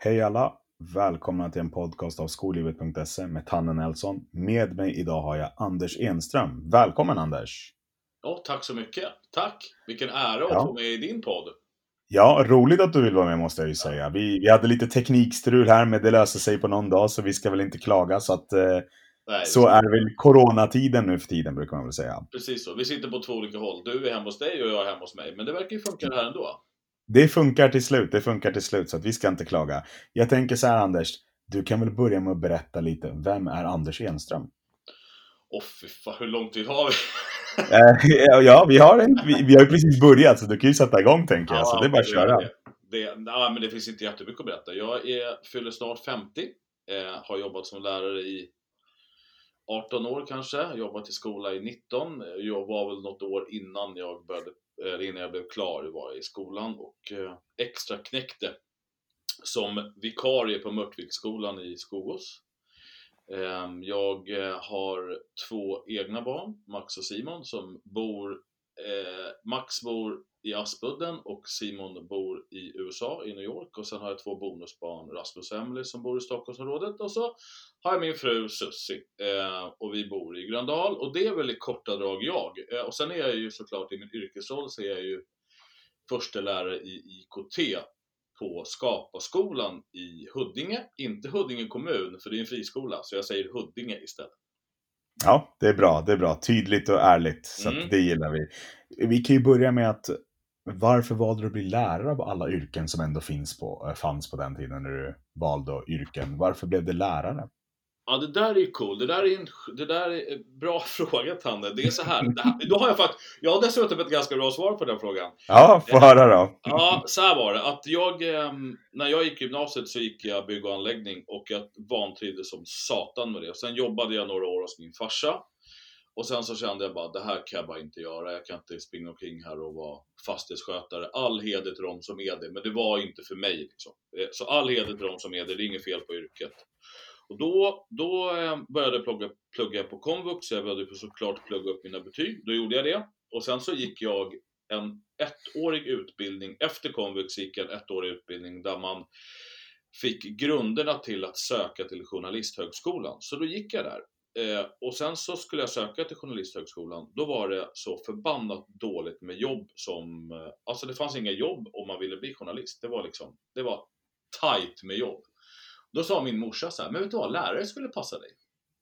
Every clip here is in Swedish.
Hej alla! Välkomna till en podcast av skollivet.se med Tanne Nelson. Med mig idag har jag Anders Enström. Välkommen Anders! Ja, tack så mycket. Tack! Vilken ära att Ja. få med i din podd. Ja, roligt att du vill vara med måste jag ju säga. Vi, vi hade lite teknikstrul här men det löser sig på någon dag så vi ska väl inte klaga. Så, att, eh, Nej, så är väl coronatiden nu för tiden brukar man väl säga. Precis så. Vi sitter på två olika håll. Du är hemma hos dig och jag är hemma hos mig. Men det verkar ju funka här ändå. Det funkar till slut, det funkar till slut så att vi ska inte klaga. Jag tänker så här Anders, du kan väl börja med att berätta lite. Vem är Anders Enström? Åh fy fan, hur lång tid har vi? Eh, ja, vi har, en, vi, vi har ju precis börjat så du kan ju sätta igång tänker jag. Så det är bara att köra. Det. Det, nej, men det finns inte jättemycket att berätta. Jag är, fyller snart 50. Eh, har jobbat som lärare i 18 år kanske. Jobbat i skola i 19. Jag var väl något år innan jag, började, Eh, innan jag blev klar var jag i skolan och eh, extra knäckte som vikarie på Mörtviksskolan i Skogås. Ehm, jag eh, har två egna barn, Max och Simon, som bor Max bor i Aspudden och Simon bor i USA, i New York. Och sen har jag två bonusbarn, Rasmus och Emily, som bor i Stockholmsområdet. Och så har jag min fru Sussi eh, och vi bor i Gröndal. Och det är väl i korta drag jag. Eh, och sen är jag ju såklart i min yrkesroll så är jag ju första lärare i IKT på Skaparskolan i Huddinge. Inte Huddinge kommun, för det är en friskola, så jag säger Huddinge istället. Ja, det är bra. Det är bra. Tydligt och ärligt. Så Mm. det gillar vi. Vi kan ju börja med att varför valde du att bli lärare av alla yrken som ändå finns på, eh, fanns på den tiden när du valde yrken? Varför blev det lärare? Ja, det där är ju cool. Det där är en det där är bra fråga, Tanne. Det är så här. Här då har jag faktiskt, jag har dessutom ett ganska bra svar på den frågan. Ja, få höra då. Ja, så här var det. Att jag, ehm, när jag gick i gymnasiet så gick jag bygg och anläggning och jag vantrivdes som satan med det. Sen jobbade jag några år hos min farsa. Och sen så kände jag bara, det här kan jag bara inte göra. Jag kan inte springa omkring här och vara fastighetsskötare. All heder till dem som är det, men det var inte för mig. Liksom. Eh, så all heder till dem som är det, det är inget fel på yrket. Och då, då eh, började jag plugga, plugga på komvux, jag började såklart plugga upp mina betyg. Då gjorde jag det. Och sen så gick jag en ettårig utbildning, efter komvux gick jag en ettårig utbildning där man fick grunderna till att söka till Journalisthögskolan. Så då gick jag där. Eh, och sen så skulle jag söka till Journalisthögskolan. Då var det så förbannat dåligt med jobb som... Eh, alltså det fanns inga jobb om man ville bli journalist. Det var liksom... Det var tight med jobb. Då sa min morsa så här, men vet du vad, lärare skulle passa dig.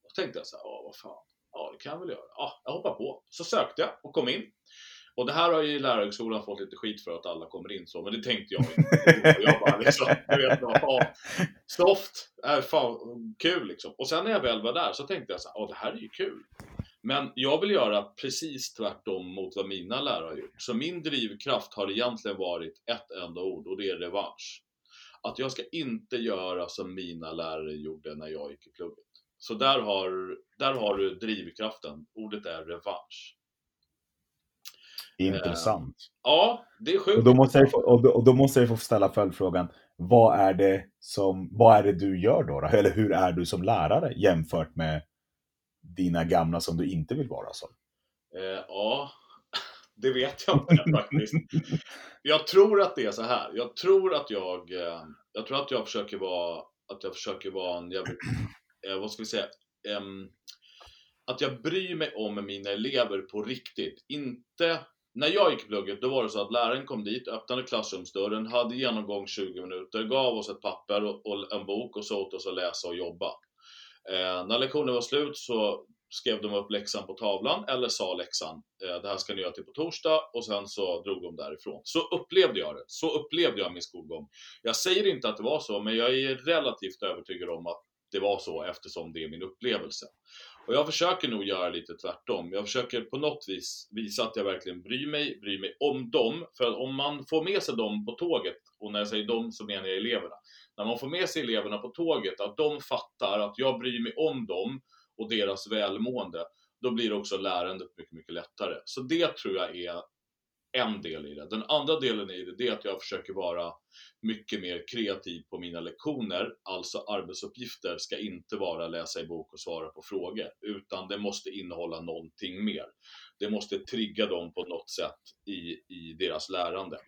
Då tänkte jag så här, ja vad fan, ja det kan jag väl göra. Ja, jag hoppar på. Så sökte jag och kom in. Och det här har ju lärarhögskolan fått lite skit för att alla kommer in så, men det tänkte jag inte. Jag bara liksom, du vet, ja, soft, är fan kul liksom. Och sen när jag väl var där så tänkte jag så här, ja det här är ju kul. Men jag vill göra precis tvärtom mot vad mina lärare har gjort. Så min drivkraft har egentligen varit ett enda ord och det är revansch. Att jag ska inte göra som mina lärare gjorde när jag gick i plugget. Så där har, där har du drivkraften. Ordet är revansch. Intressant. Ja, det är sjukt. Och då, måste jag få, och, då, och då måste jag få ställa följdfrågan. Vad är, det som, vad är det du gör då, då? Eller hur är du som lärare jämfört med dina gamla som du inte vill vara som? Eh, ja, det vet jag inte faktiskt. Jag tror att det är så här. Jag tror att jag, eh, jag tror att jag försöker vara, att jag försöker vara en jävligt, eh, vad ska vi säga, Em, att jag bryr mig om mina elever på riktigt. Inte, när jag gick i plugget då var det så att läraren kom dit, öppnade klassrumsdörren, hade genomgång 20 minuter, gav oss ett papper och, och en bok och så åt oss att läsa och jobba. Eh, när lektionen var slut så skrev de upp läxan på tavlan eller sa läxan, eh, det här ska ni göra till på torsdag och sen så drog de därifrån. Så upplevde jag det. Så upplevde jag min skolgång. Jag säger inte att det var så, men jag är relativt övertygad om att det var så eftersom det är min upplevelse. Och jag försöker nog göra lite tvärtom. Jag försöker på något vis visa att jag verkligen bryr mig, bryr mig om dem. För att om man får med sig dem på tåget, och när jag säger dem så menar jag eleverna. När man får med sig eleverna på tåget, att de fattar att jag bryr mig om dem och deras välmående, då blir också lärandet mycket, mycket lättare. Så det tror jag är en del i det. Den andra delen i det, det är att jag försöker vara mycket mer kreativ på mina lektioner. Alltså arbetsuppgifter ska inte vara läsa i bok och svara på frågor, utan det måste innehålla någonting mer. Det måste trigga dem på något sätt i, i deras lärande.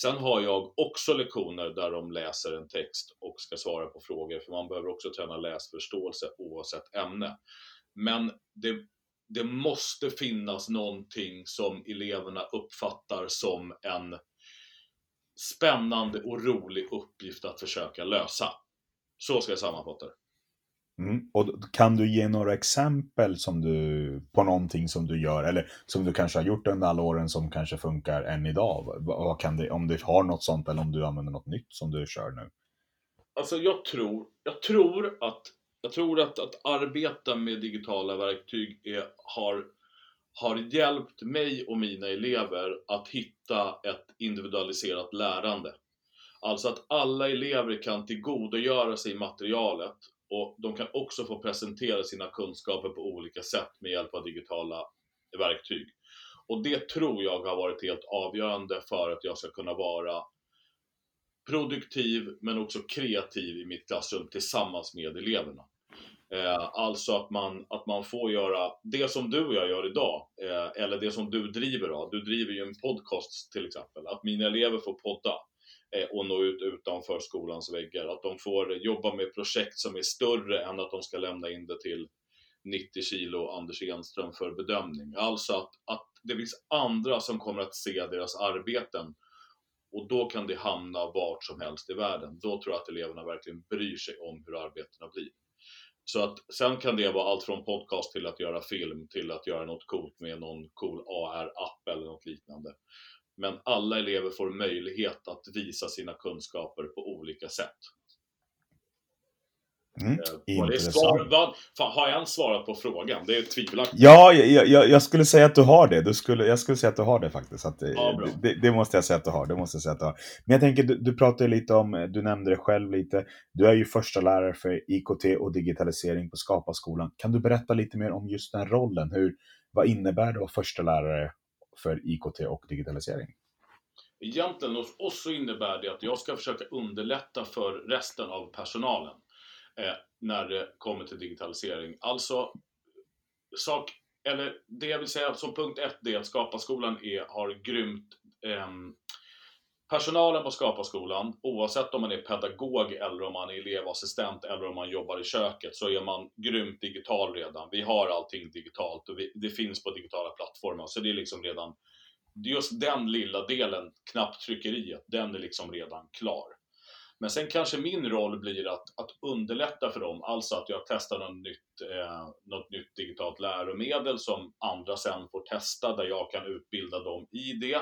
Sen har jag också lektioner där de läser en text och ska svara på frågor, för man behöver också träna läsförståelse oavsett ämne. Men det, det måste finnas någonting som eleverna uppfattar som en spännande och rolig uppgift att försöka lösa. Så ska jag sammanfatta det. Mm. Och kan du ge några exempel som du, på någonting som du gör, eller som du kanske har gjort under alla åren som kanske funkar än idag? Vad, kan det, om du har något sånt eller om du använder något nytt som du kör nu? Alltså jag tror, jag tror att, jag tror att, att arbeta med digitala verktyg är, har, har hjälpt mig och mina elever att hitta ett individualiserat lärande. Alltså att alla elever kan tillgodogöra sig materialet och de kan också få presentera sina kunskaper på olika sätt med hjälp av digitala verktyg. Och det tror jag har varit helt avgörande för att jag ska kunna vara produktiv men också kreativ i mitt klassrum tillsammans med eleverna. Eh, alltså att man, att man får göra det som du och jag gör idag, eh, eller det som du driver av. Du driver ju en podcast till exempel, att mina elever får podda. Eh, och nå ut utanför skolans väggar. Att de får jobba med projekt som är större än att de ska lämna in det till 90 kilo Anders Enström för bedömning. Alltså att, att det finns andra som kommer att se deras arbeten och då kan det hamna vart som helst i världen. Då tror jag att eleverna verkligen bryr sig om hur arbetena blir. Så att sen kan det vara allt från podcast till att göra film till att göra något coolt med någon cool AR-app eller något liknande. Men alla elever får möjlighet att visa sina kunskaper på olika sätt. Mm, eh, svar, vad, fan, har jag ens svarat på frågan? Det är tvivelaktigt. Ja, jag, jag, jag, skulle säga att du har det. Du skulle, jag skulle säga att du har det faktiskt. Att, ja, det, det, måste jag säga att du har. Det måste jag säga att du har. Men jag tänker, du, du pratade lite om, du nämnde det själv lite. Du är ju första lärare för IKT och digitalisering på Skapa-skolan. Kan du berätta lite mer om just den rollen? Hur, vad innebär det att vara första lärare för IKT och digitalisering? Egentligen hos oss så innebär det att jag ska försöka underlätta för resten av personalen eh, när det kommer till digitalisering. Alltså, sak, eller det jag vill säga som punkt ett, det är att Skapaskolan är, har grymt eh, Personalen på Skapaskolan, oavsett om man är pedagog eller om man är elevassistent eller om man jobbar i köket, så är man grymt digital redan. Vi har allting digitalt och vi, det finns på digitala plattformar, så det är liksom redan just den lilla delen, knapptryckeriet, den är liksom redan klar. Men sen kanske min roll blir att, att underlätta för dem, alltså att jag testar något nytt, eh, något nytt digitalt läromedel som andra sen får testa, där jag kan utbilda dem i det.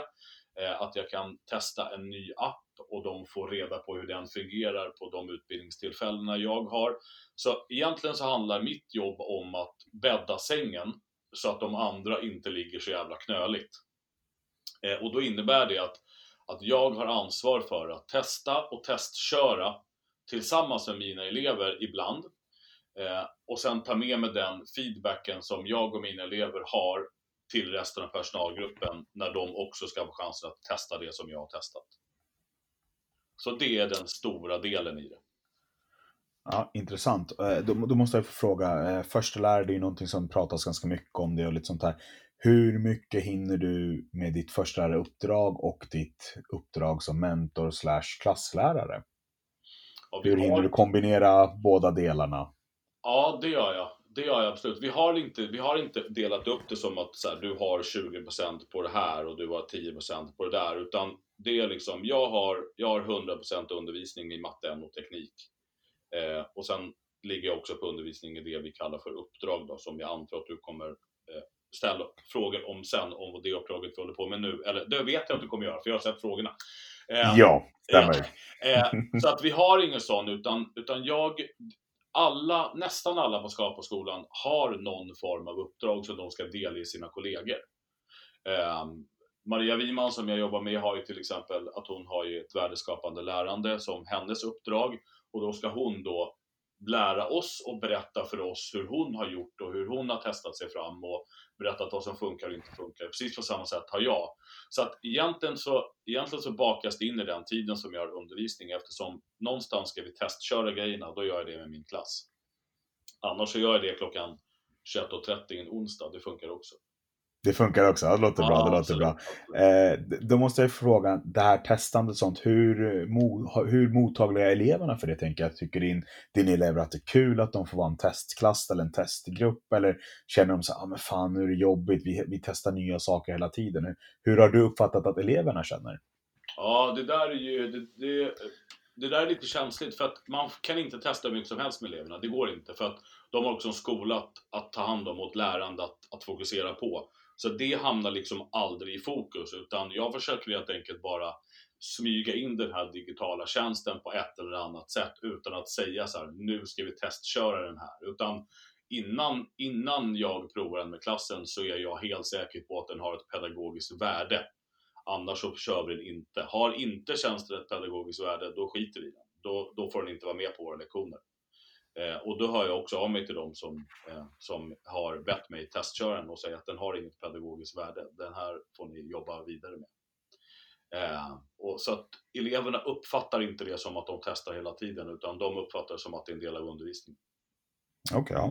Eh, att jag kan testa en ny app och de får reda på hur den fungerar på de utbildningstillfällena jag har. Så egentligen så handlar mitt jobb om att bädda sängen så att de andra inte ligger så jävla knöligt. Eh, och då innebär det att, att jag har ansvar för att testa och testköra tillsammans med mina elever ibland eh, och sen ta med mig den feedbacken som jag och mina elever har till resten av personalgruppen när de också ska få chansen att testa det som jag har testat. Så det är den stora delen i det. Ja, intressant. Eh, då, då måste jag få fråga, eh, förstelärare, det är ju någonting som pratas ganska mycket om det och lite sånt här. Hur mycket hinner du med ditt första uppdrag och ditt uppdrag som mentor slash klasslärare? Ja, Hur hinner du kombinera båda delarna? Ja, det gör jag. Det gör jag absolut. Vi har inte, vi har inte delat upp det som att så här, du har 20% på det här och du har 10% på det där. Utan det är liksom, jag har, jag har 100% undervisning i matte, och teknik. Eh, och sen ligger jag också på undervisning i det vi kallar för uppdrag då, som jag antar att du kommer ställa frågor om sen, om det uppdraget vi håller på med nu. Eller det vet jag att du kommer göra, för jag har sett frågorna. Eh, ja, stämmer. Eh, så att vi har ingen sån, utan, utan jag, alla, nästan alla på Skapa-skolan har någon form av uppdrag som de ska delge sina kollegor. Eh, Maria Wiman som jag jobbar med har ju till exempel att hon har ju ett värdeskapande lärande som hennes uppdrag och då ska hon då lära oss och berätta för oss hur hon har gjort och hur hon har testat sig fram och berättat vad som funkar och inte funkar. Precis på samma sätt har jag. Så att egentligen så, egentligen så bakas det in i den tiden som jag har undervisning eftersom någonstans ska vi testköra grejerna, då gör jag det med min klass. Annars så gör jag det klockan 21.30 en onsdag, det funkar också. Det funkar också, det låter bra. det låter bra. Eh, då måste jag fråga, det här testandet och sånt, hur, mo, hur mottagliga är eleverna för det? Tänker jag. Tycker din, din elever att det är kul att de får vara en testklass eller en testgrupp? Eller känner de så här, ah, men fan nu är det jobbigt, vi, vi testar nya saker hela tiden. Hur, hur har du uppfattat att eleverna känner? Ja, det där är ju, det, det, det där är lite känsligt för att man kan inte testa hur mycket som helst med eleverna. Det går inte för att de har också en skola att, att ta hand om och ett lärande att, att fokusera på. Så det hamnar liksom aldrig i fokus utan jag försöker helt enkelt bara smyga in den här digitala tjänsten på ett eller annat sätt utan att säga så här, nu ska vi testköra den här. Utan innan, innan jag provar den med klassen så är jag helt säker på att den har ett pedagogiskt värde. Annars så kör vi den inte. Har inte tjänsten ett pedagogiskt värde, då skiter vi i den. Då, då får den inte vara med på våra lektioner. Eh, och då hör jag också av mig till dem som, eh, som har bett mig testköra den och säga att den har inget pedagogiskt värde. Den här får ni jobba vidare med. Eh, och så att eleverna uppfattar inte det som att de testar hela tiden utan de uppfattar det som att det är en del av undervisningen. Okej, okay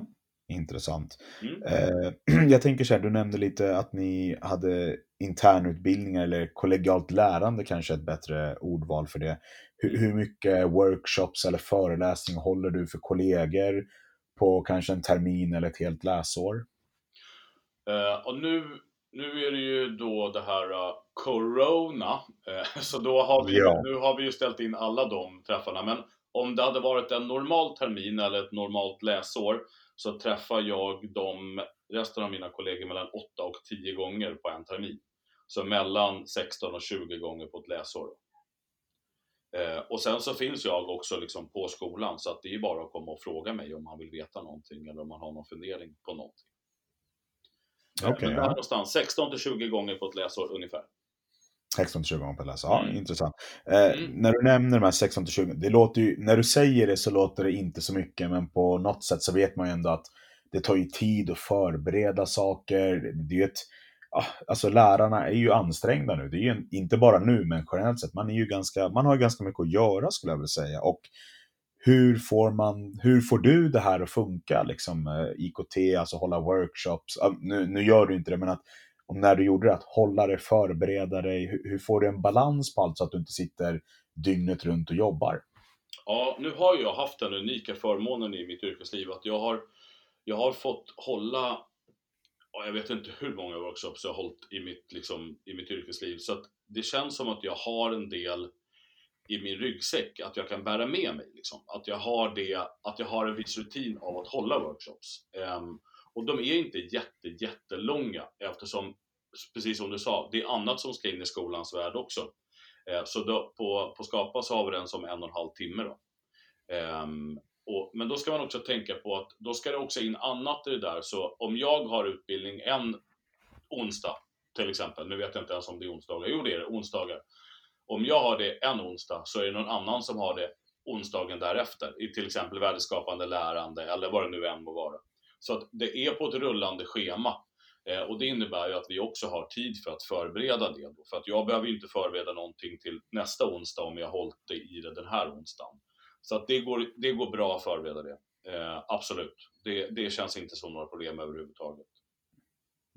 intressant. Mm. Eh, jag tänker så här, du nämnde lite att ni hade internutbildningar eller kollegialt lärande kanske ett bättre ordval för det. Hur, hur mycket workshops eller föreläsningar håller du för kollegor på kanske en termin eller ett helt läsår? Uh, och nu, nu är det ju då det här uh, Corona, uh, så då har vi, ja. nu har vi ju ställt in alla de träffarna. Men om det hade varit en normal termin eller ett normalt läsår så träffar jag de, resten av mina kollegor mellan 8 och 10 gånger på en termin. Så mellan 16 och 20 gånger på ett läsår. Eh, och sen så finns jag också liksom på skolan så att det är bara att komma och fråga mig om man vill veta någonting eller om man har någon fundering på någonting. Eh, okay, Men ja. någonstans 16 till 20 gånger på ett läsår ungefär. 16 till 20 gånger på ett läsår, ja mm. intressant. Eh, mm. När du nämner de här 16 till 20, det låter ju, när du säger det så låter det inte så mycket men på något sätt så vet man ju ändå att det tar ju tid att förbereda saker. Det är ett alltså lärarna är ju ansträngda nu. Det är ju inte bara nu, men generellt sett. Man, är ju ganska, man har ganska mycket att göra skulle jag vilja säga. Och hur får, man, hur får du det här att funka? Liksom, eh, IKT, alltså hålla workshops. Nu, nu gör du inte det, men att om när du gjorde det, att hålla dig, förbereda dig. Hur, hur får du en balans på allt så att du inte sitter dygnet runt och jobbar? Ja, nu har jag haft den unika förmånen i mitt yrkesliv att jag har, jag har fått hålla jag vet inte hur många workshops jag har hållit i mitt, liksom, i mitt yrkesliv. Så att det känns som att jag har en del i min ryggsäck att jag kan bära med mig. Liksom. Att, jag har det, att jag har en viss rutin av att hålla workshops. Um, och de är inte jätte, jättelånga eftersom, precis som du sa, det är annat som ska in i skolans värld också. Eh, så då, på, på Skapa så har vi den som en och en halv timme. Då. Eh, och, men då ska man också tänka på att då ska det också in annat i det där. Så om jag har utbildning en onsdag till exempel, nu vet jag inte ens om det är onsdagar, jo det är det, onsdagar. Om jag har det en onsdag så är det någon annan som har det onsdagen därefter, i till exempel värdeskapande lärande eller vad det nu än må vara. Så att det är på ett rullande schema eh, och det innebär ju att vi också har tid för att förbereda det. Då. För att jag behöver ju inte förbereda någonting till nästa onsdag om jag hållit det i det den här onsdagen. Så att det, går, det går bra att förbereda det. Eh, absolut. Det, det känns inte som några problem överhuvudtaget.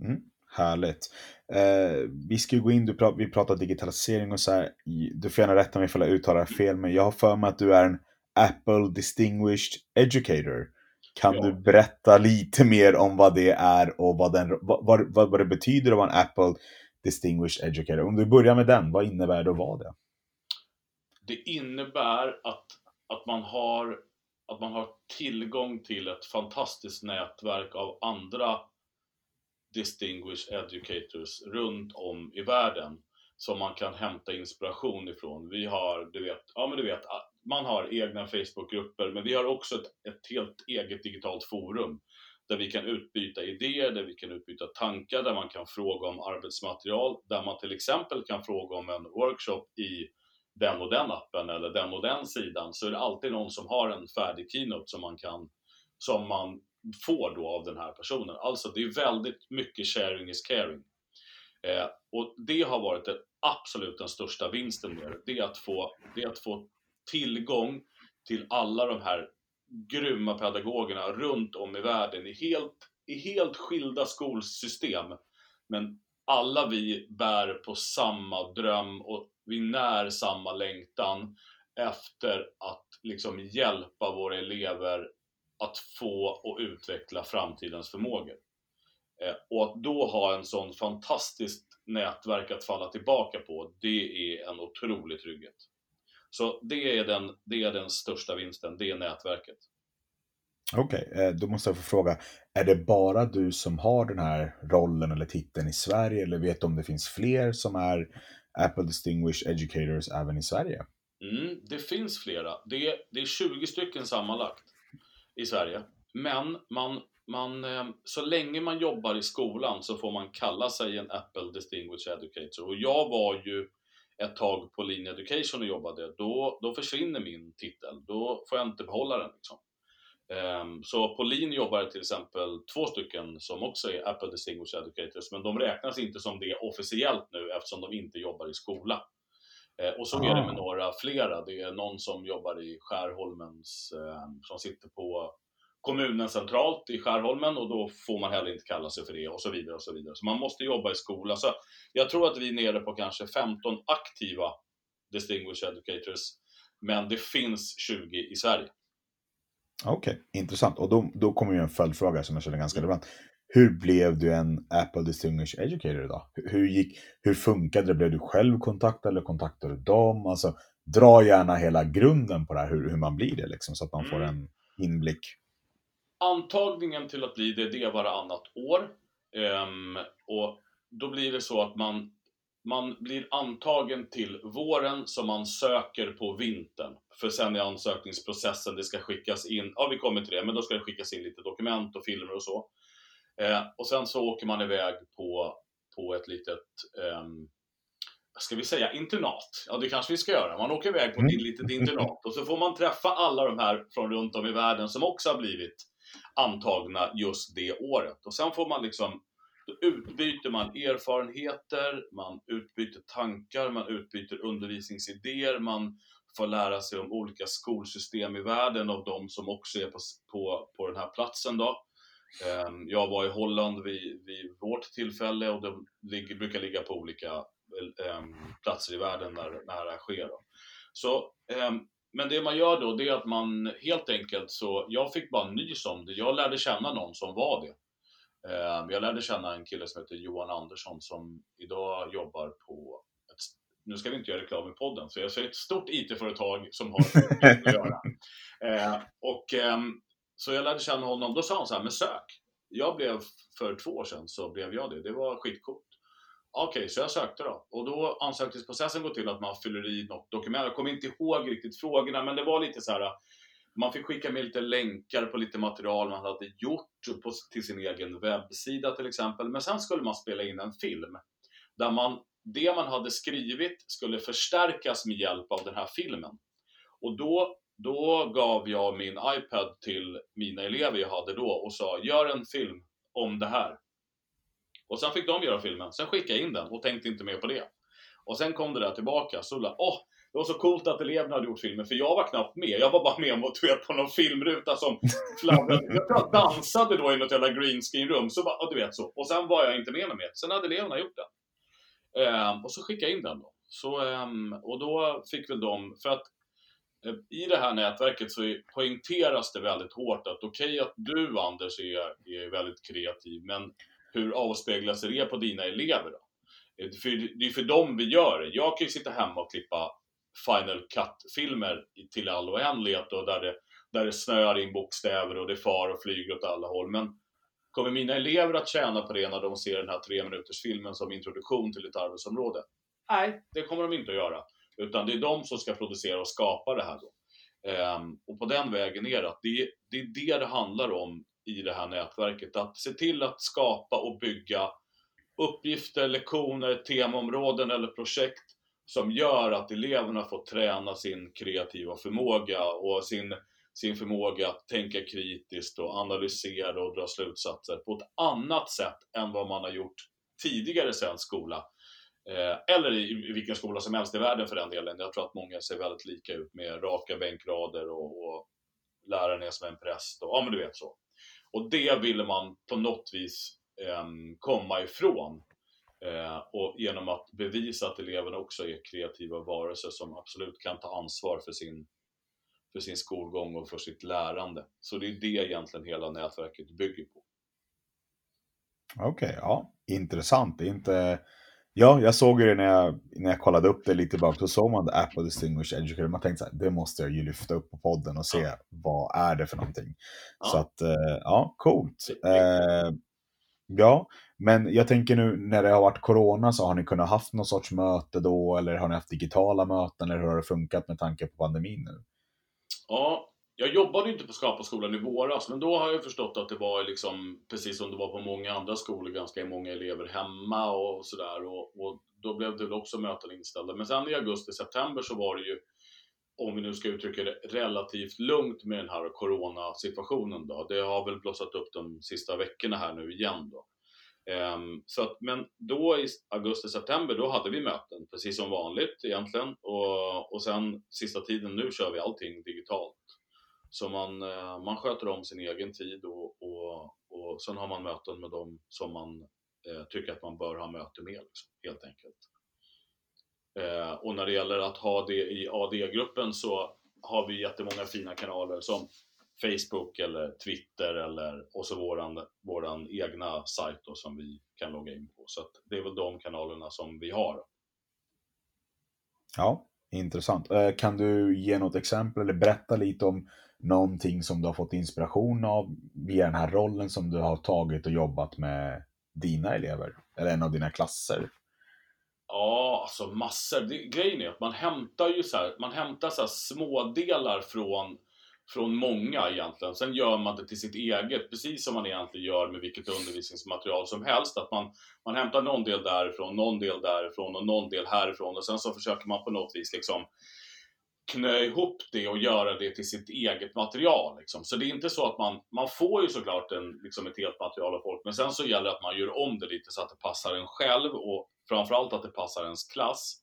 Mm, härligt. Eh, vi ska gå in, du pra, vi pratar digitalisering och så här. Du får gärna rätta mig ifall jag uttalar fel, men jag har för mig att du är en Apple Distinguished Educator. Kan ja. du berätta lite mer om vad det är och vad, den, vad, vad, vad det betyder att vara en Apple Distinguished Educator? Om du börjar med den, vad innebär det att vara det? Det innebär att att man har, att man har tillgång till ett fantastiskt nätverk av andra distinguished educators runt om i världen som man kan hämta inspiration ifrån. Vi har, du vet, ja men du vet, man har egna Facebookgrupper, men vi har också ett, ett helt eget digitalt forum där vi kan utbyta idéer, där vi kan utbyta tankar, där man kan fråga om arbetsmaterial, där man till exempel kan fråga om en workshop i den och den appen eller den och den sidan så är det alltid någon som har en färdig keynote som man kan som man får då av den här personen. Alltså det är väldigt mycket sharing is caring. Eh, och det har varit det, absolut den största vinsten med det. Det är, att få, det är att få tillgång till alla de här grymma pedagogerna runt om i världen i helt, i helt skilda skolsystem Men alla vi bär på samma dröm och vi när samma längtan efter att liksom hjälpa våra elever att få och utveckla framtidens förmågor. Eh, och att då ha en sån fantastiskt nätverk att falla tillbaka på, det är en otrolig trygghet. Så det är den, det är den största vinsten, det är nätverket. Okej, okay, eh, då måste jag få fråga, är det bara du som har den här rollen eller titeln i Sverige eller vet du om det finns fler som är Apple Distinguished Educators även i Sverige? Mm, det finns flera. Det är, det är 20 stycken sammanlagt i Sverige. Men man, man, eh, så länge man jobbar i skolan så får man kalla sig en Apple Distinguished Educator. Och jag var ju ett tag på Lean Education och jobbade, då, då försvinner min titel. Då får jag inte behålla den. Liksom. Um, så på Lean jobbar till exempel två stycken som också är Apple Distinguished Educators, men de räknas inte som det officiellt nu eftersom de inte jobbar i skola. Uh, och så är det med ah. några flera. Det är någon som jobbar i Skärholmens, uh, som sitter på kommunen centralt i Skärholmen och då får man heller inte kalla sig för det och så vidare och så vidare. Så man måste jobba i skola. Så jag tror att vi är nere på kanske 15 aktiva Distinguished Educators, men det finns 20 i Sverige. Okej, okay, intressant. Och då, då kommer ju en följdfråga som jag känner ganska mm. relevant. Hur blev du en Apple Distinguished Educator då? Hur, gick, hur funkade det? Blev du själv kontaktad eller kontaktade du dem? Alltså, dra gärna hela grunden på det här, hur, hur man blir det liksom, så att man får mm. en inblick. Antagningen till att bli det, det är varannat år. Um, och då blir det så att man man blir antagen till våren som man söker på vintern. För sen i ansökningsprocessen, det ska skickas in, ja vi kommer till det, men då ska det skickas in lite dokument och filmer och så. Eh, och sen så åker man iväg på, på ett litet, eh, ska vi säga internat? Ja det kanske vi ska göra. Man åker iväg på ett mm. litet internat och så får man träffa alla de här från runt om i världen som också har blivit antagna just det året. Och sen får man liksom då utbyter man erfarenheter, man utbyter tankar, man utbyter undervisningsidéer, man får lära sig om olika skolsystem i världen av de som också är på, på, på den här platsen. Då. Ehm, jag var i Holland vid, vid vårt tillfälle och de ligger, brukar ligga på olika eh, ehm, platser i världen när, när det här sker. Då. Så, ehm, men det man gör då, det är att man helt enkelt så, jag fick bara nys om det. Jag lärde känna någon som var det. Ehm, jag lärde känna en kille som heter Johan Andersson som idag jobbar på ett, nu ska vi inte göra reklam i podden, så jag säger ett stort IT-företag som har att göra. Ehm, och, ehm, så jag lärde känna honom, då sa han så här, men sök. Jag blev, för två år sedan så blev jag det, det var skitcoolt. Okej, okay, så jag sökte då. Och då ansökningsprocessen går till att man fyller i något dokument. Jag kommer inte ihåg riktigt frågorna, men det var lite så här man fick skicka med lite länkar på lite material man hade gjort på, till sin egen webbsida till exempel. Men sen skulle man spela in en film där man, det man hade skrivit skulle förstärkas med hjälp av den här filmen. Och då, då gav jag min iPad till mina elever jag hade då och sa gör en film om det här. Och sen fick de göra filmen, sen skickade jag in den och tänkte inte mer på det. Och sen kom det där tillbaka, så åh, det var så coolt att eleverna hade gjort filmen, för jag var knappt med. Jag var bara med om du vet, på någon filmruta som fladdrade. Jag tror jag dansade då i något jävla green screen rum, så bara, du vet så. Och sen var jag inte med mer. Sen hade eleverna gjort den. Um, och så skickade jag in den då. Så, um, och då fick väl de, för att eh, i det här nätverket så poängteras det väldigt hårt att okej okay, att du Anders är, är väldigt kreativ, men hur avspeglas det på dina elever då? Eh, för, det är för dem vi gör det. Jag kan ju sitta hemma och klippa Final Cut-filmer till all oändlighet och där det, där det snöar in bokstäver och det far och flyger åt alla håll. Men kommer mina elever att tjäna på det när de ser den här tre minuters filmen som introduktion till ett arbetsområde? Nej, det kommer de inte att göra. Utan det är de som ska producera och skapa det här då. Um, och på den vägen är det att det, det är det det handlar om i det här nätverket. Att se till att skapa och bygga uppgifter, lektioner, temaområden eller projekt som gör att eleverna får träna sin kreativa förmåga och sin, sin förmåga att tänka kritiskt och analysera och dra slutsatser på ett annat sätt än vad man har gjort tidigare i svensk skola. Eh, eller i, i vilken skola som helst i världen för den delen. Jag tror att många ser väldigt lika ut med raka bänkrader och, och läraren är som en präst och ja men du vet så. Och det ville man på något vis eh, komma ifrån Eh, och genom att bevisa att eleverna också är kreativa varelser som absolut kan ta ansvar för sin, för sin skolgång och för sitt lärande. Så det är det egentligen hela nätverket bygger på. Okej, okay, ja, intressant. Det är inte... Ja, jag såg det när jag, när jag kollade upp det lite bak. Då såg man The App of Distinguished Educator. Man tänkte så här, det måste jag ju lyfta upp på podden och se ja. vad är det för någonting. Ja. Så att, eh, ja, coolt. Eh, ja, men jag tänker nu när det har varit corona så har ni kunnat haft någon sorts möte då eller har ni haft digitala möten eller hur har det funkat med tanke på pandemin nu? Ja, jag jobbade inte på Skaparskolan i våras, men då har jag förstått att det var liksom, precis som det var på många andra skolor, ganska många elever hemma och sådär. Och, och, då blev det väl också möten inställda. Men sen i augusti-september så var det ju, om vi nu ska uttrycka det, relativt lugnt med den här coronasituationen då. Det har väl blossat upp de sista veckorna här nu igen då. Um, så att, men då i augusti-september, då hade vi möten precis som vanligt egentligen. Och, och sen sista tiden nu kör vi allting digitalt. Så man, eh, man sköter om sin egen tid och, och, och sen har man möten med dem som man eh, tycker att man bör ha möte med, liksom, helt enkelt. Eh, och när det gäller att ha det i AD-gruppen så har vi jättemånga fina kanaler som Facebook eller Twitter eller och så våran, våran egna sajt då, som vi kan logga in på. Så det är väl de kanalerna som vi har. Ja, intressant. Eh, kan du ge något exempel eller berätta lite om någonting som du har fått inspiration av via den här rollen som du har tagit och jobbat med dina elever? Eller en av dina klasser? Ja, alltså massor. Det, grejen är att man hämtar ju så här, man hämtar så här smådelar från, från många egentligen. Sen gör man det till sitt eget, precis som man egentligen gör med vilket undervisningsmaterial som helst. Att man, man hämtar någon del därifrån, någon del därifrån och någon del härifrån och sen så försöker man på något vis liksom knö ihop det och göra det till sitt eget material. Liksom. Så det är inte så att man, man får ju såklart en, liksom ett helt material av folk, men sen så gäller det att man gör om det lite så att det passar en själv och framförallt att det passar ens klass.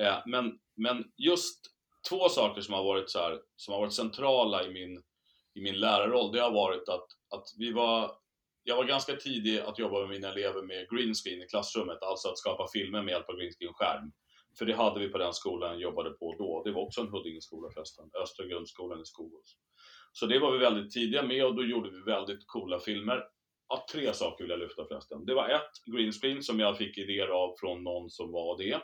Eh, men, men just två saker som har varit, så här, som har varit centrala i min, i min lärarroll, det har varit att, att vi var jag var ganska tidig att jobba med mina elever med green screen i klassrummet, alltså att skapa filmer med hjälp av green screen-skärm. För det hade vi på den skolan jag jobbade på då. Det var också en Huddingeskola förresten, Östra grundskolan i Skogås. Så det var vi väldigt tidiga med och då gjorde vi väldigt coola filmer. Ja, tre saker vill jag lyfta förresten. Det var ett, greenscreen som jag fick idéer av från någon som var det.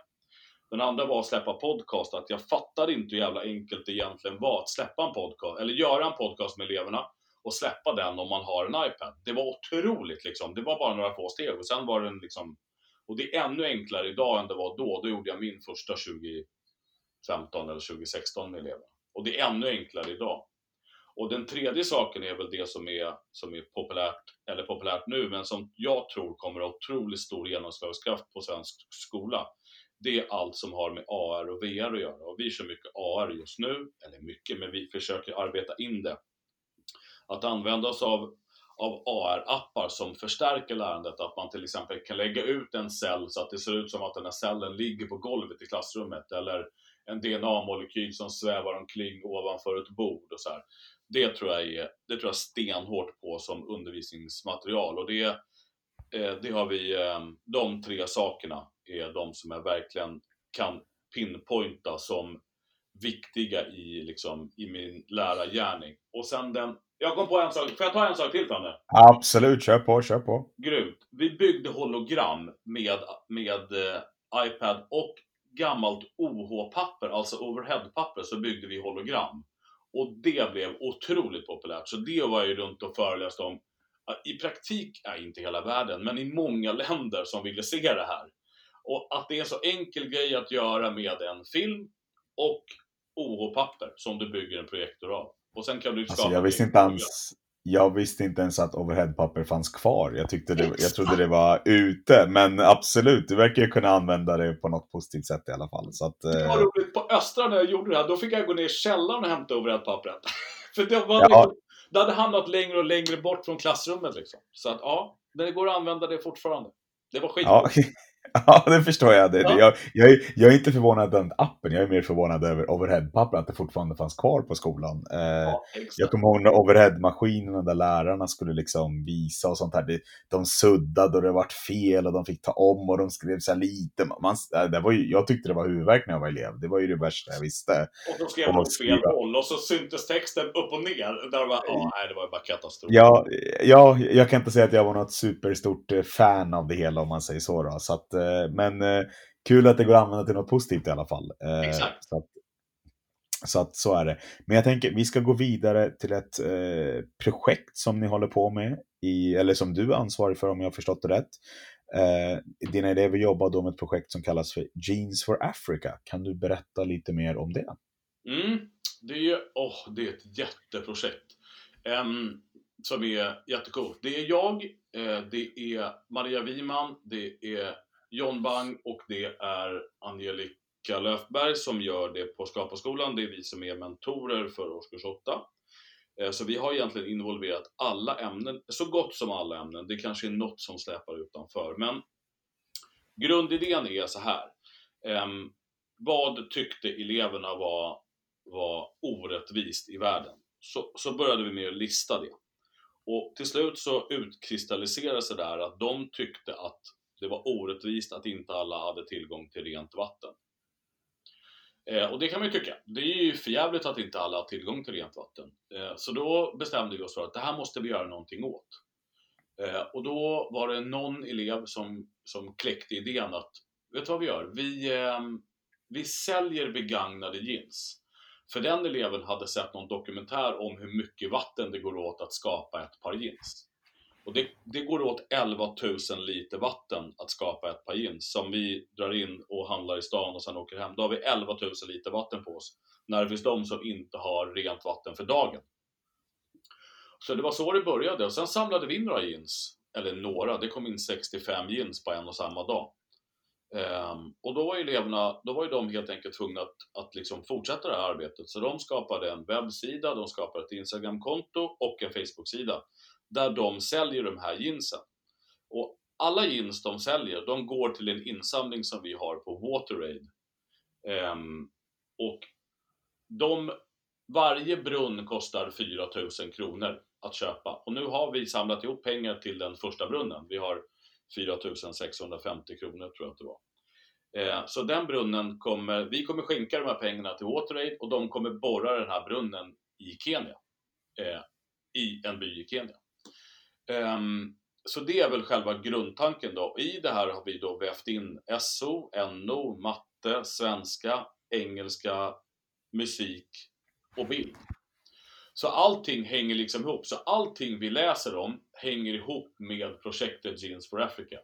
Den andra var att släppa podcast, att jag fattade inte hur jävla enkelt det egentligen var att släppa en podcast, eller göra en podcast med eleverna och släppa den om man har en iPad. Det var otroligt liksom. Det var bara några få steg och sen var den liksom och det är ännu enklare idag än det var då. Då gjorde jag min första 2015 eller 2016 med eleverna. Och det är ännu enklare idag. Och den tredje saken är väl det som är, som är populärt, eller populärt nu, men som jag tror kommer att ha otroligt stor genomslagskraft på svensk skola. Det är allt som har med AR och VR att göra. Och vi kör mycket AR just nu, eller mycket, men vi försöker arbeta in det. Att använda oss av av AR-appar som förstärker lärandet. Att man till exempel kan lägga ut en cell så att det ser ut som att den här cellen ligger på golvet i klassrummet. Eller en DNA-molekyl som svävar omkring ovanför ett bord och så här. Det tror jag är det tror jag stenhårt på som undervisningsmaterial och det, eh, det har vi, eh, de tre sakerna är de som jag verkligen kan pinpointa som viktiga i, liksom, i min lärargärning. Och sen den jag kom på en sak. Får jag ta en sak till Fanny? Absolut, kör på, kör på. Grymt. Vi byggde hologram med, med eh, iPad och gammalt OH-papper, alltså overhead-papper, så byggde vi hologram. Och det blev otroligt populärt. Så det var jag ju runt och föreläste om. I praktik, är inte hela världen, men i många länder som ville se det här. Och att det är en så enkel grej att göra med en film och OH-papper som du bygger en projektor av. Och sen kan du skapa alltså, jag visste inte ens jag visste inte ens att overheadpapper fanns kvar. Jag, tyckte det, jag trodde det var ute. Men absolut, du verkar ju kunna använda det på något positivt sätt i alla fall. Så att, det var eh... roligt. På Östra när jag gjorde det här, då fick jag gå ner i källaren och hämta overheadpappret. För det, var ja. liksom, det hade hamnat längre och längre bort från klassrummet. Liksom. Så att ja, det går att använda det fortfarande. Det var skit. Ja. Ja, det förstår jag. Det, ja. jag, jag, är, jag är inte förvånad över appen, jag är mer förvånad över overheadpapper, att det fortfarande fanns kvar på skolan. Eh, ja, jag kommer ihåg när overheadmaskinerna där lärarna skulle liksom visa och sånt här, det, de suddade och det vart fel och de fick ta om och de skrev så här lite. Man, det var ju, jag tyckte det var huvudvärk när jag var elev, det var ju det värsta jag visste. Och de skrev på fel håll och så syntes texten upp och ner. Där var, oh, nej, det var bara katastrof. Ja, ja, jag kan inte säga att jag var något superstort eh, fan av det hela om man säger så. Då, så att, Eh, men eh, kul att det går att använda till något positivt i alla fall. Eh, Exakt. Så att, så att så är det. Men jag tänker, vi ska gå vidare till ett eh, projekt som ni håller på med, i, eller som du är ansvarig för om jag har förstått det rätt. Eh, dina elever jobbar då med ett projekt som kallas för Jeans for Africa. Kan du berätta lite mer om det? Mm, det, är, oh, det är ett jätteprojekt. Um, som är jättecoolt. Det är jag, eh, det är Maria Wiman, det är John Bang och det är Angelica Löfberg som gör det på Skaparskolan. Det är vi som är mentorer för årskurs 8. Eh, så vi har egentligen involverat alla ämnen, så gott som alla ämnen. Det kanske är något som släpar utanför. Men grundidén är så här. Ehm, vad tyckte eleverna var, var orättvist i världen? Så, så började vi med att lista det. Och till slut så utkristalliserade sig där att de tyckte att det var orättvist att inte alla hade tillgång till rent vatten. Eh, och det kan man ju tycka. Det är ju förjävligt att inte alla har tillgång till rent vatten. Eh, så då bestämde vi oss för att det här måste vi göra någonting åt. Eh, och då var det någon elev som, som kläckte idén att, vet du vad vi gör? Vi, eh, vi säljer begagnade jeans. För den eleven hade sett någon dokumentär om hur mycket vatten det går åt att skapa ett par jeans. Och det, det, går åt 11 000 liter vatten att skapa ett par jeans som vi drar in och handlar i stan och sen åker hem. Då har vi 11 000 liter vatten på oss. När det finns de som inte har rent vatten för dagen. Så det var så det började och sen samlade vi in några jeans. Eller några, det kom in 65 jeans på en och samma dag. Um, och då var eleverna, då var ju de helt enkelt tvungna att, att liksom fortsätta det här arbetet. Så de skapade en webbsida, de skapade ett Instagramkonto och en facebooksida där de säljer de här jeansen. Och alla jeans de säljer, de går till en insamling som vi har på WaterAid. Um, ehm, och de, varje brunn kostar 4000 kronor att köpa. Och nu har vi samlat ihop pengar till den första brunnen. Vi har 4650 kronor tror jag att det var. Eh, så den brunnen kommer, vi kommer skänka de här pengarna till WaterAid och de kommer borra den här brunnen i Kenya. Eh, I en by i Kenya. Um, så det är väl själva grundtanken då. I det här har vi då vävt in SO, NO, matte, svenska, engelska, musik och bild. Så allting hänger liksom ihop. Så allting vi läser om hänger ihop med projektet Jeans for Africa.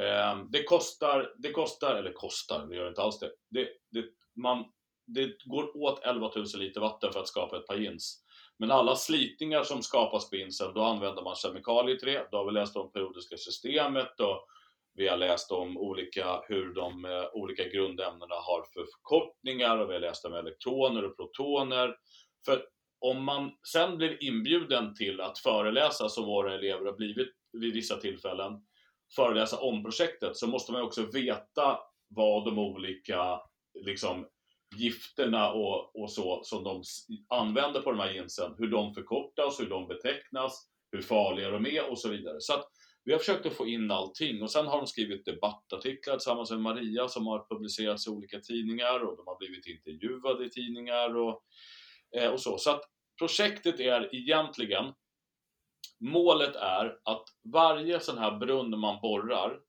Ehm, det kostar, det kostar, eller kostar, det gör inte alls det. Det, det, man, det går åt 11 000 liter vatten för att skapa ett par jeans. Men alla slitningar som skapas på Incel, då använder man kemikalier till det. Då har vi läst om periodiska systemet och vi har läst om olika, hur de eh, olika grundämnena har förkortningar och vi har läst om elektroner och protoner. För om man sen blir inbjuden till att föreläsa, som våra elever har blivit vid vissa tillfällen, föreläsa om projektet, så måste man också veta vad de olika liksom, gifterna och, och så som de använder på de här jeansen, hur de förkortas, hur de betecknas, hur farliga de är och så vidare. Så att vi har försökt att få in allting och sen har de skrivit debattartiklar tillsammans med Maria som har publicerats i olika tidningar och de har blivit intervjuade i tidningar och, eh, och så. Så att projektet är egentligen, målet är att varje sån här brunn man borrar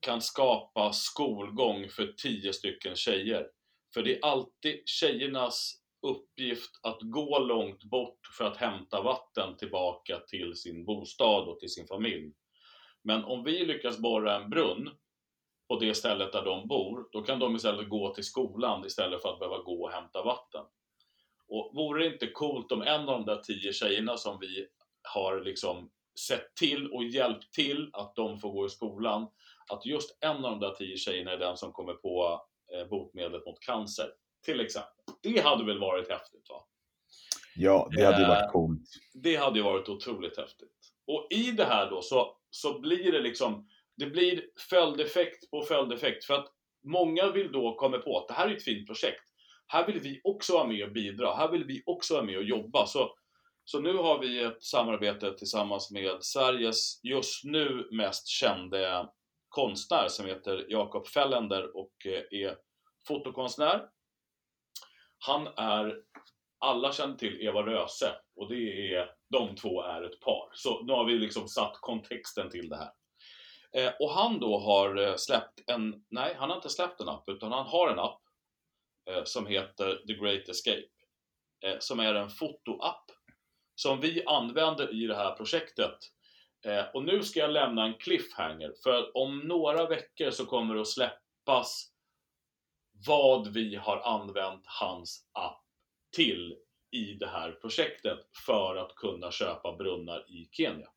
kan skapa skolgång för tio stycken tjejer för det är alltid tjejernas uppgift att gå långt bort för att hämta vatten tillbaka till sin bostad och till sin familj. Men om vi lyckas borra en brunn på det stället där de bor, då kan de istället gå till skolan istället för att behöva gå och hämta vatten. Och vore det inte coolt om en av de där tio tjejerna som vi har liksom sett till och hjälpt till att de får gå i skolan, att just en av de där tio tjejerna är den som kommer på botemedlet mot cancer. Till exempel. Det hade väl varit häftigt va? Ja, det hade ju varit eh, coolt. Det hade ju varit otroligt häftigt. Och i det här då så, så blir det liksom det blir följdeffekt på följdeffekt för att många vill då komma på att det här är ett fint projekt. Här vill vi också vara med och bidra. Här vill vi också vara med och jobba. Så, så nu har vi ett samarbete tillsammans med Sveriges just nu mest kände konstnär som heter Jakob Fällender och eh, är fotokonstnär. Han är, alla känner till Eva Röse och det är, de två är ett par. Så nu har vi liksom satt kontexten till det här. Eh, och han då har eh, släppt en, nej han har inte släppt en app utan han har en app eh, som heter The Great Escape. Eh, som är en fotoapp som vi använder i det här projektet. Eh, och nu ska jag lämna en cliffhanger för om några veckor så kommer det att släppas vad vi har använt hans app till i det här projektet för att kunna köpa brunnar i Kenya.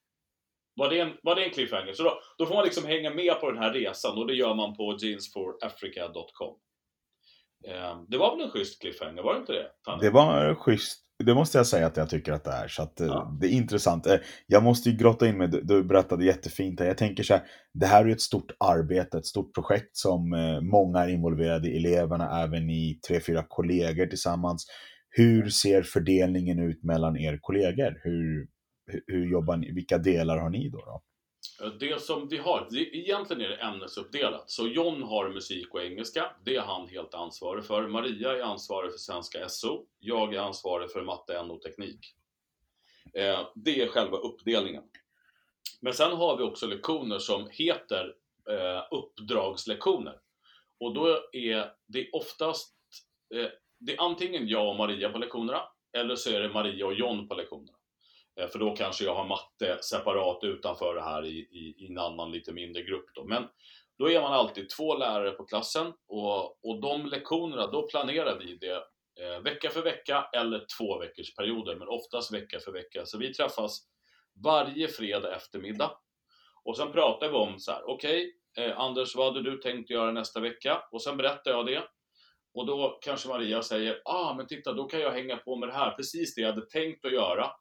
Var det en, var det en cliffhanger? Så då, då får man liksom hänga med på den här resan och det gör man på jeansforafrica.com. Eh, det var väl en schysst cliffhanger, var det inte det? Tanne? Det var schysst. Det måste jag säga att jag tycker att det är. Så att, eh, ja. Det är intressant. Eh, jag måste ju grotta in mig, du berättade jättefint. Jag tänker så här, det här är ett stort arbete, ett stort projekt som eh, många är involverade i. Eleverna, även i tre, fyra kollegor tillsammans. Hur ser fördelningen ut mellan er kollegor? Hur, hur jobbar ni? Vilka delar har ni då? då? Eh, det som vi har, det, egentligen är det ämnesuppdelat. Så John har musik och engelska, det är han helt ansvarig för. Maria är ansvarig för svenska SO. Jag är ansvarig för matte, NO, teknik. Eh, det är själva uppdelningen. Men sen har vi också lektioner som heter eh, uppdragslektioner. Och då är det oftast, eh, det är antingen jag och Maria på lektionerna, eller så är det Maria och John på lektionerna. Eh, för då kanske jag har matte separat utanför det här i, i, i en annan lite mindre grupp. Då. Men då är man alltid två lärare på klassen och, och de lektionerna, då planerar vi det eh, vecka för vecka eller två veckors perioder, men oftast vecka för vecka. Så vi träffas varje fredag eftermiddag och sen pratar vi om så här, okej okay, eh, Anders, vad hade du tänkt göra nästa vecka? Och sen berättar jag det. Och då kanske Maria säger, ah men titta då kan jag hänga på med det här, precis det jag hade tänkt att göra.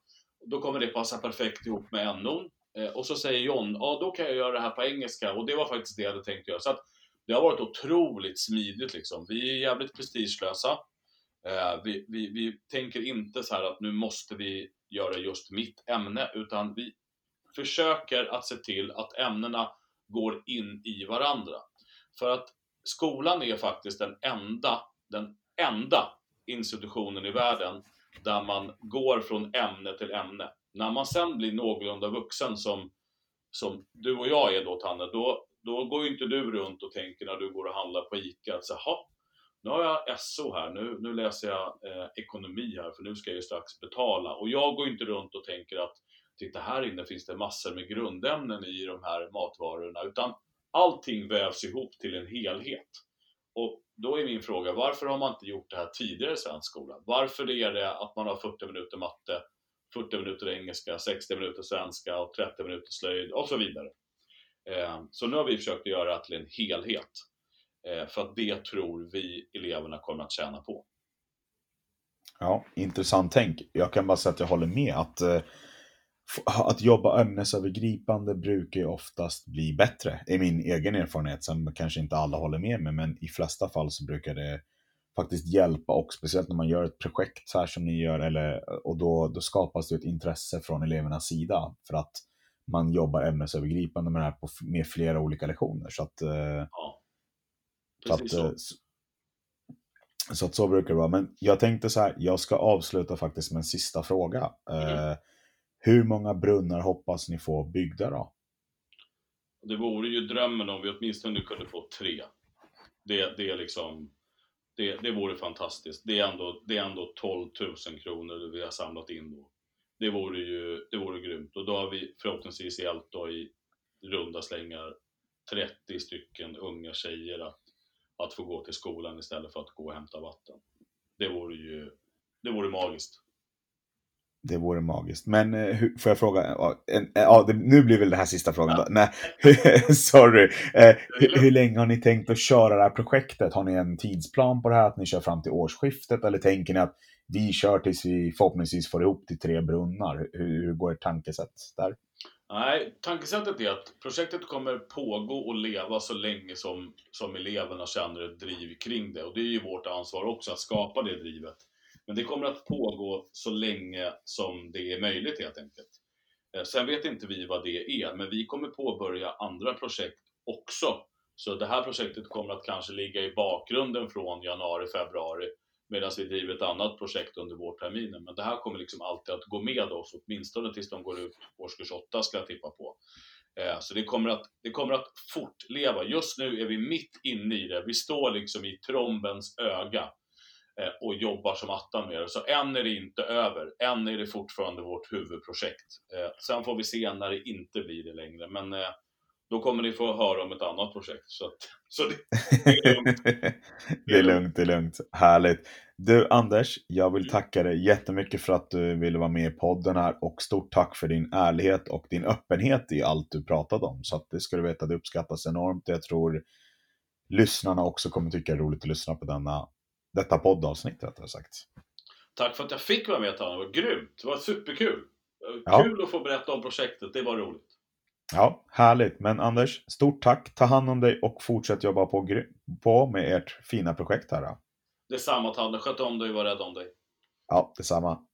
Då kommer det passa perfekt ihop med NOn eh, och så säger John, ja då kan jag göra det här på engelska och det var faktiskt det jag hade tänkt göra. Så att det har varit otroligt smidigt liksom. Vi är jävligt prestigelösa. Eh, vi, vi, vi tänker inte så här att nu måste vi göra just mitt ämne, utan vi försöker att se till att ämnena går in i varandra. För att skolan är faktiskt den enda, den enda institutionen i världen där man går från ämne till ämne. När man sen blir någorlunda vuxen som, som du och jag är då Tanne, då, då går ju inte du runt och tänker när du går och handlar på ICA att så, nu har jag SO här, nu, nu läser jag eh, ekonomi här för nu ska jag ju strax betala. Och jag går inte runt och tänker att titta här inne finns det massor med grundämnen i de här matvarorna, utan allting vävs ihop till en helhet. Och då är min fråga, varför har man inte gjort det här tidigare i svensk skola? Varför är det att man har 40 minuter matte, 40 minuter engelska, 60 minuter svenska och 30 minuter slöjd och så vidare. Eh, så nu har vi försökt göra det till en helhet. Eh, för att det tror vi eleverna kommer att tjäna på. Ja, intressant tänk. Jag kan bara säga att jag håller med att eh, att jobba ämnesövergripande brukar ju oftast bli bättre, i min egen erfarenhet. Sen kanske inte alla håller med mig, men i flesta fall så brukar det faktiskt hjälpa och speciellt när man gör ett projekt så här som ni gör, eller, och då, då skapas det ett intresse från elevernas sida för att man jobbar ämnesövergripande med det här på, med flera olika lektioner. Så att, eh, ja, så, att, så. Eh, så att så brukar det vara. Men jag tänkte så här, jag ska avsluta faktiskt med en sista fråga. Mm. Hur många brunnar hoppas ni få byggda då? Det vore ju drömmen om vi åtminstone kunde få tre. Det, det är liksom, det, det vore fantastiskt. Det är, ändå, det är ändå 12 000 kronor vi har samlat in då. Det vore ju, det vore grymt. Och då har vi förhoppningsvis hjälpt då i runda slängar 30 stycken unga tjejer att, att få gå till skolan istället för att gå och hämta vatten. Det vore ju, det vore magiskt. Det vore magiskt. Men eh, hur, får jag fråga, ja, det, nu blir väl det här sista frågan då. Nej, sorry. Eh, hur, hur, länge har ni tänkt att köra det här projektet? Har ni en tidsplan på det här, att ni kör fram till årsskiftet? Eller tänker ni att vi kör tills vi förhoppningsvis får ihop till tre brunnar? Hur, hur går ert tankesätt där? Nej, tankesättet är att projektet kommer pågå och leva så länge som, som eleverna känner ett driv kring det. Och det är ju vårt ansvar också att skapa det drivet. Men det kommer att pågå så länge som det är möjligt helt enkelt. Eh, sen vet inte vi vad det är, men vi kommer påbörja andra projekt också. Så det här projektet kommer att kanske ligga i bakgrunden från januari, februari medan vi driver ett annat projekt under vårterminen. Men det här kommer liksom alltid att gå med oss, åtminstone tills de går ut årskurs 8 ska jag tippa på. Eh, så det kommer, att, det kommer att fortleva. Just nu är vi mitt inne i det. Vi står liksom i trombens öga och jobbar som attan med det. Så än är det inte över. Än är det fortfarande vårt huvudprojekt. Eh, sen får vi se när det inte blir det längre. Men då kommer ni få höra om ett annat projekt. Så, att, så det, det, är lugnt. det är lugnt, det är lugnt. Härligt. Du Anders, jag vill tacka dig jättemycket för att du ville vara med i podden här och stort tack för din ärlighet och din öppenhet i allt du pratade om. Så att det ska du veta, det uppskattas enormt. Jag tror lyssnarna också kommer tycka det är roligt att lyssna på denna, detta poddavsnitt rättare sagt. Tack för att jag fick vara med Tanne, det var grymt. Det var superkul. Ja. Kul att få berätta om projektet, det var roligt. Ja, härligt. Men Anders, stort tack. Ta hand om dig och fortsätt jobba på, på med ert fina projekt här. Då. Detsamma Tanne, sköt om dig och var rädd om dig. Ja, detsamma.